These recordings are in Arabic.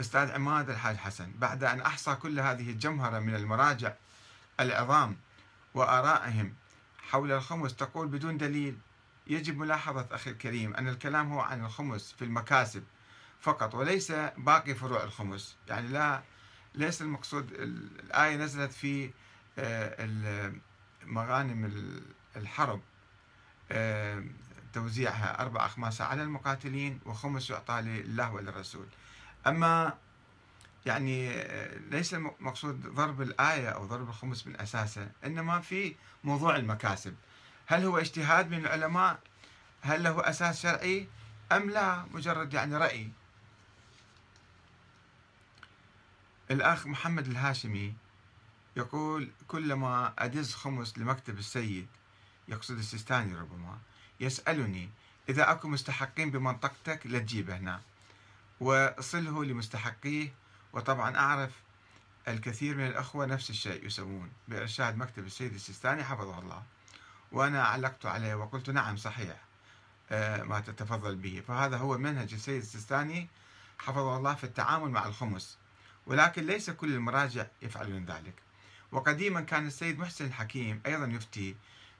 أستاذ عماد الحاج حسن بعد أن أحصى كل هذه الجمهرة من المراجع العظام وآرائهم حول الخمس تقول بدون دليل يجب ملاحظة أخي الكريم أن الكلام هو عن الخمس في المكاسب فقط وليس باقي فروع الخمس. يعني لا ليس المقصود الآية نزلت في آه، مغانم الحرب آه، توزيعها أربع أخماس على المقاتلين وخمس يعطى لله وللرسول. أما يعني آه، ليس المقصود ضرب الآية أو ضرب الخمس من أساسه إنما في موضوع المكاسب. هل هو اجتهاد من العلماء؟ هل له أساس شرعي؟ أم لا مجرد يعني رأي. الأخ محمد الهاشمي يقول كلما أدز خمس لمكتب السيد يقصد السيستاني ربما يسألني إذا أكو مستحقين بمنطقتك لا تجيبه هنا. وصله لمستحقيه وطبعا أعرف الكثير من الأخوة نفس الشيء يسوون بإرشاد مكتب السيد السيستاني حفظه الله. وأنا علقت عليه وقلت نعم صحيح آه، ما تتفضل به. فهذا هو منهج السيد السيستاني حفظه الله في التعامل مع الخمس ولكن ليس كل المراجع يفعلون ذلك. وقديما كان السيد محسن الحكيم أيضا يفتي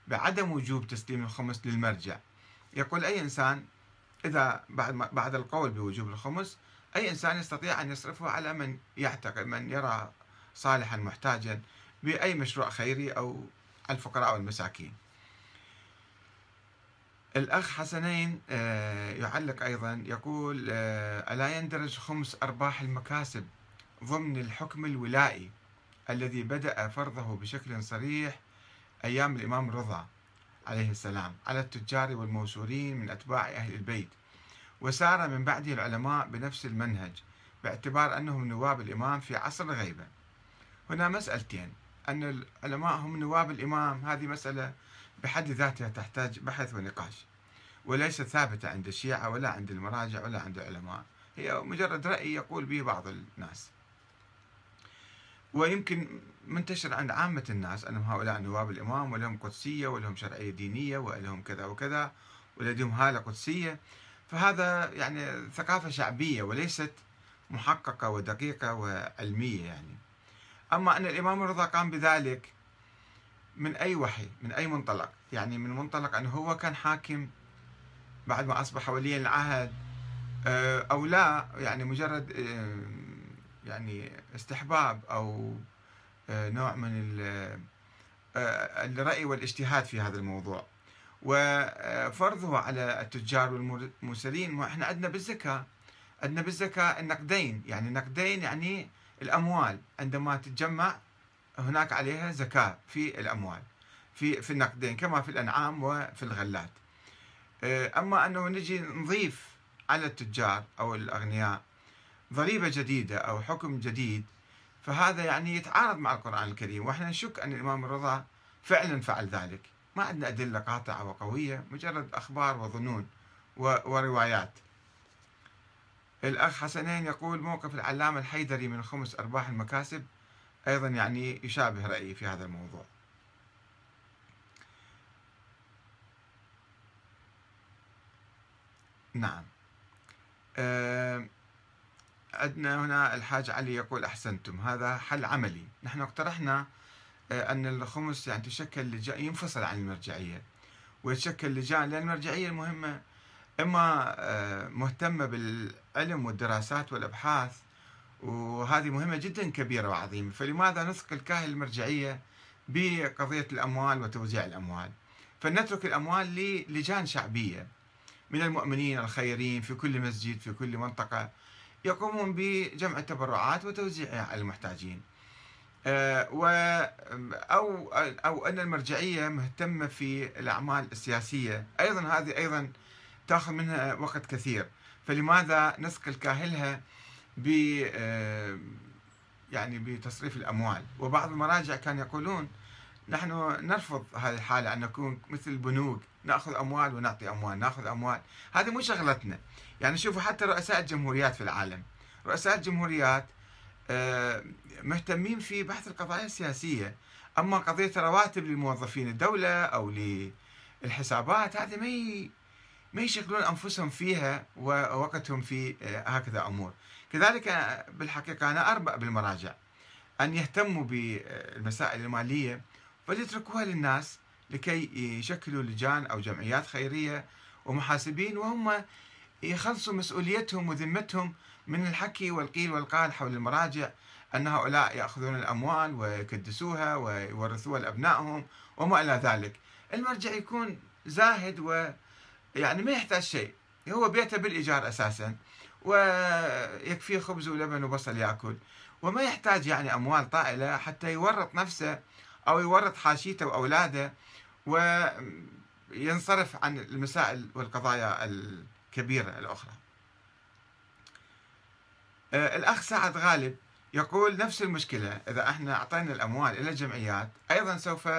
بعدم وجوب تسليم الخمس للمرجع. يقول أي إنسان إذا بعد بعد القول بوجوب الخمس أي إنسان يستطيع أن يصرفه على من يعتقد من يرى صالحا محتاجا بأي مشروع خيري أو الفقراء والمساكين. الأخ حسنين آه، يعلق أيضا يقول آه، ألا يندرج خمس أرباح المكاسب ضمن الحكم الولائي الذي بدأ فرضه بشكل صريح أيام الإمام الرضا عليه السلام على التجار والموسورين من أتباع أهل البيت. وسار من بعده العلماء بنفس المنهج باعتبار أنهم نواب الإمام في عصر الغيبة. هنا مسألتين أن العلماء هم نواب الإمام هذه مسألة بحد ذاتها تحتاج بحث ونقاش. وليست ثابتة عند الشيعة ولا عند المراجع ولا عند العلماء هي مجرد رأي يقول به بعض الناس. ويمكن منتشر عند عامة الناس أنهم هؤلاء نواب الإمام ولهم قدسية ولهم شرعية دينية ولهم كذا وكذا ولديهم هالة قدسية. فهذا يعني ثقافة شعبية وليست محققة ودقيقة وعلمية يعني. أما أن الإمام الرضا قام بذلك من أي وحي من أي منطلق؟ يعني من منطلق أنه هو كان حاكم بعد ما أصبح وليا العهد. آه، أو لا يعني مجرد آه، يعني استحباب أو آه، نوع من آه، الرأي والاجتهاد في هذا الموضوع. وفرضه على التجار والمرسلين إحنا عندنا بالزكاة عندنا بالزكاة النقدين. يعني النقدين يعني الأموال. عندما تتجمع هناك عليها زكاة في الأموال في في النقدين كما في الأنعام وفي الغلات. آه، أما أنه نجي نضيف على التجار أو الأغنياء ضريبة جديدة أو حكم جديد فهذا يعني يتعارض مع القرآن الكريم. وإحنا نشك أن الإمام الرضا فعلا فعل ذلك. ما عندنا أدلة قاطعة وقوية مجرد أخبار وظنون وروايات. الأخ حسنين يقول موقف العلامة الحيدري من خمس أرباح المكاسب أيضا يعني يشابه رأيي في هذا الموضوع. نعم. أه عندنا هنا الحاج علي يقول أحسنتم هذا حل عملي. نحن اقترحنا آه، أن الخمس يعني تشكل لجان ينفصل عن المرجعية. ويتشكل لجان لأن المرجعية المهمة إما آه، مهتمة بالعلم والدراسات والأبحاث وهذه مهمة جدا كبيرة وعظيمة. فلماذا نثقل كاهل المرجعية بقضية الأموال وتوزيع الأموال؟ فنترك الأموال للجان شعبية. من المؤمنين الخيرين في كل مسجد في كل منطقة. يقومون بجمع التبرعات وتوزيعها على المحتاجين. آه، و أو أو أن المرجعية مهتمة في الأعمال السياسية. أيضا هذه أيضا تأخذ منها وقت كثير. فلماذا نثقل كاهلها ب آه، يعني بتصريف الأموال؟ وبعض المراجع كان يقولون نحن نرفض هذه الحالة أن نكون مثل البنوك. نأخذ أموال ونعطي أموال نأخذ أموال. هذه مو شغلتنا. يعني شوفوا حتى رؤساء الجمهوريات في العالم. رؤساء الجمهوريات آه، مهتمين في بحث القضايا السياسية. أما قضية رواتب لموظفين الدولة أو للحسابات هذه ما ما يشغلون أنفسهم فيها ووقتهم في هكذا أمور. كذلك بالحقيقة أنا أربأ بالمراجع. أن يهتموا بالمسائل المالية فليتركوها للناس لكي يشكلوا لجان أو جمعيات خيرية ومحاسبين وهم يخلصوا مسؤوليتهم وذمتهم من الحكي والقيل والقال حول المراجع أن هؤلاء يأخذون الأموال ويكدسوها ويورثوها لأبنائهم وما إلى ذلك. المرجع يكون زاهد ويعني ما يحتاج شيء. هو بيته بالإيجار أساسا ويكفيه خبز ولبن وبصل يأكل. وما يحتاج يعني أموال طائلة حتى يورط نفسه أو يورط حاشيته وأولاده وينصرف عن المسائل والقضايا الكبيرة الأخرى. آه، الأخ سعد غالب يقول نفس المشكلة إذا إحنا أعطينا الأموال إلى الجمعيات أيضا سوف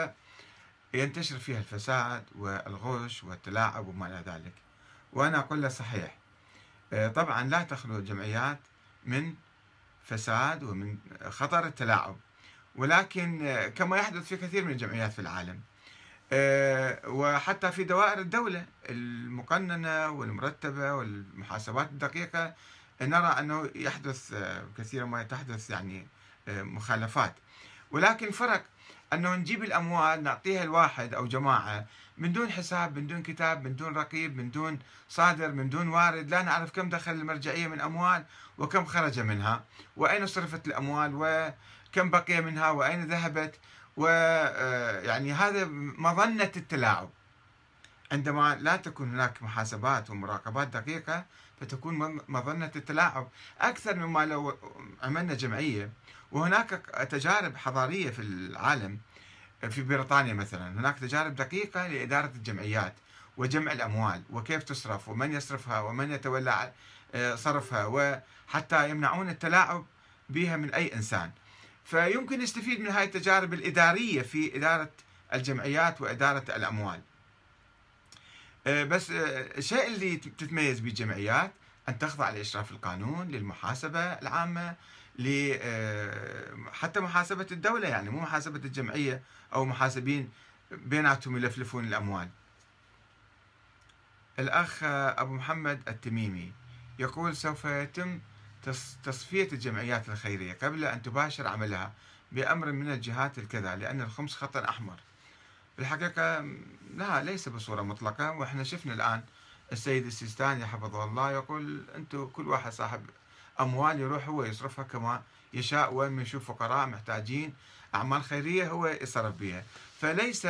ينتشر فيها الفساد والغش والتلاعب وما إلى ذلك. وأنا أقول له صحيح. آه، طبعا لا تخلو الجمعيات من فساد ومن خطر التلاعب. ولكن آه، كما يحدث في كثير من الجمعيات في العالم. وحتى في دوائر الدولة المقننة والمرتبة والمحاسبات الدقيقة نرى أنه يحدث كثيرا ما تحدث يعني مخالفات. ولكن فرق أنه نجيب الأموال نعطيها الواحد أو جماعة من دون حساب من دون كتاب من دون رقيب من دون صادر من دون وارد. لا نعرف كم دخل المرجعية من أموال وكم خرج منها وأين صرفت الأموال وكم بقي منها وأين ذهبت ويعني هذا مظنة التلاعب. عندما لا تكون هناك محاسبات ومراقبات دقيقة فتكون مظنة التلاعب أكثر مما لو عملنا جمعية. وهناك تجارب حضارية في العالم في بريطانيا مثلا. هناك تجارب دقيقة لإدارة الجمعيات وجمع الأموال وكيف تصرف ومن يصرفها ومن يتولى آه، صرفها وحتى يمنعون التلاعب بها من أي إنسان. فيمكن يستفيد من هذه التجارب الإدارية في إدارة الجمعيات وإدارة الأموال. آه، بس آه، الشيء اللي تتميز به الجمعيات أن تخضع لإشراف القانون للمحاسبة العامة حتى محاسبة الدولة يعني مو محاسبة الجمعية أو محاسبين بيناتهم يلفلفون الأموال. الأخ أبو محمد التميمي يقول سوف يتم تصفية الجمعيات الخيرية قبل أن تباشر عملها بأمر من الجهات الكذا لأن الخمس خط أحمر. في الحقيقة لا ليس بصورة مطلقة وإحنا شفنا الآن السيد السيستاني حفظه الله يقول أنتم كل واحد صاحب أموال يروح هو يصرفها كما يشاء وين يشوف فقراء محتاجين أعمال خيرية هو يصرف بها. فليس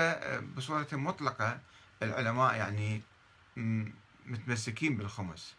بصورة مطلقة العلماء يعني متمسكين بالخمس.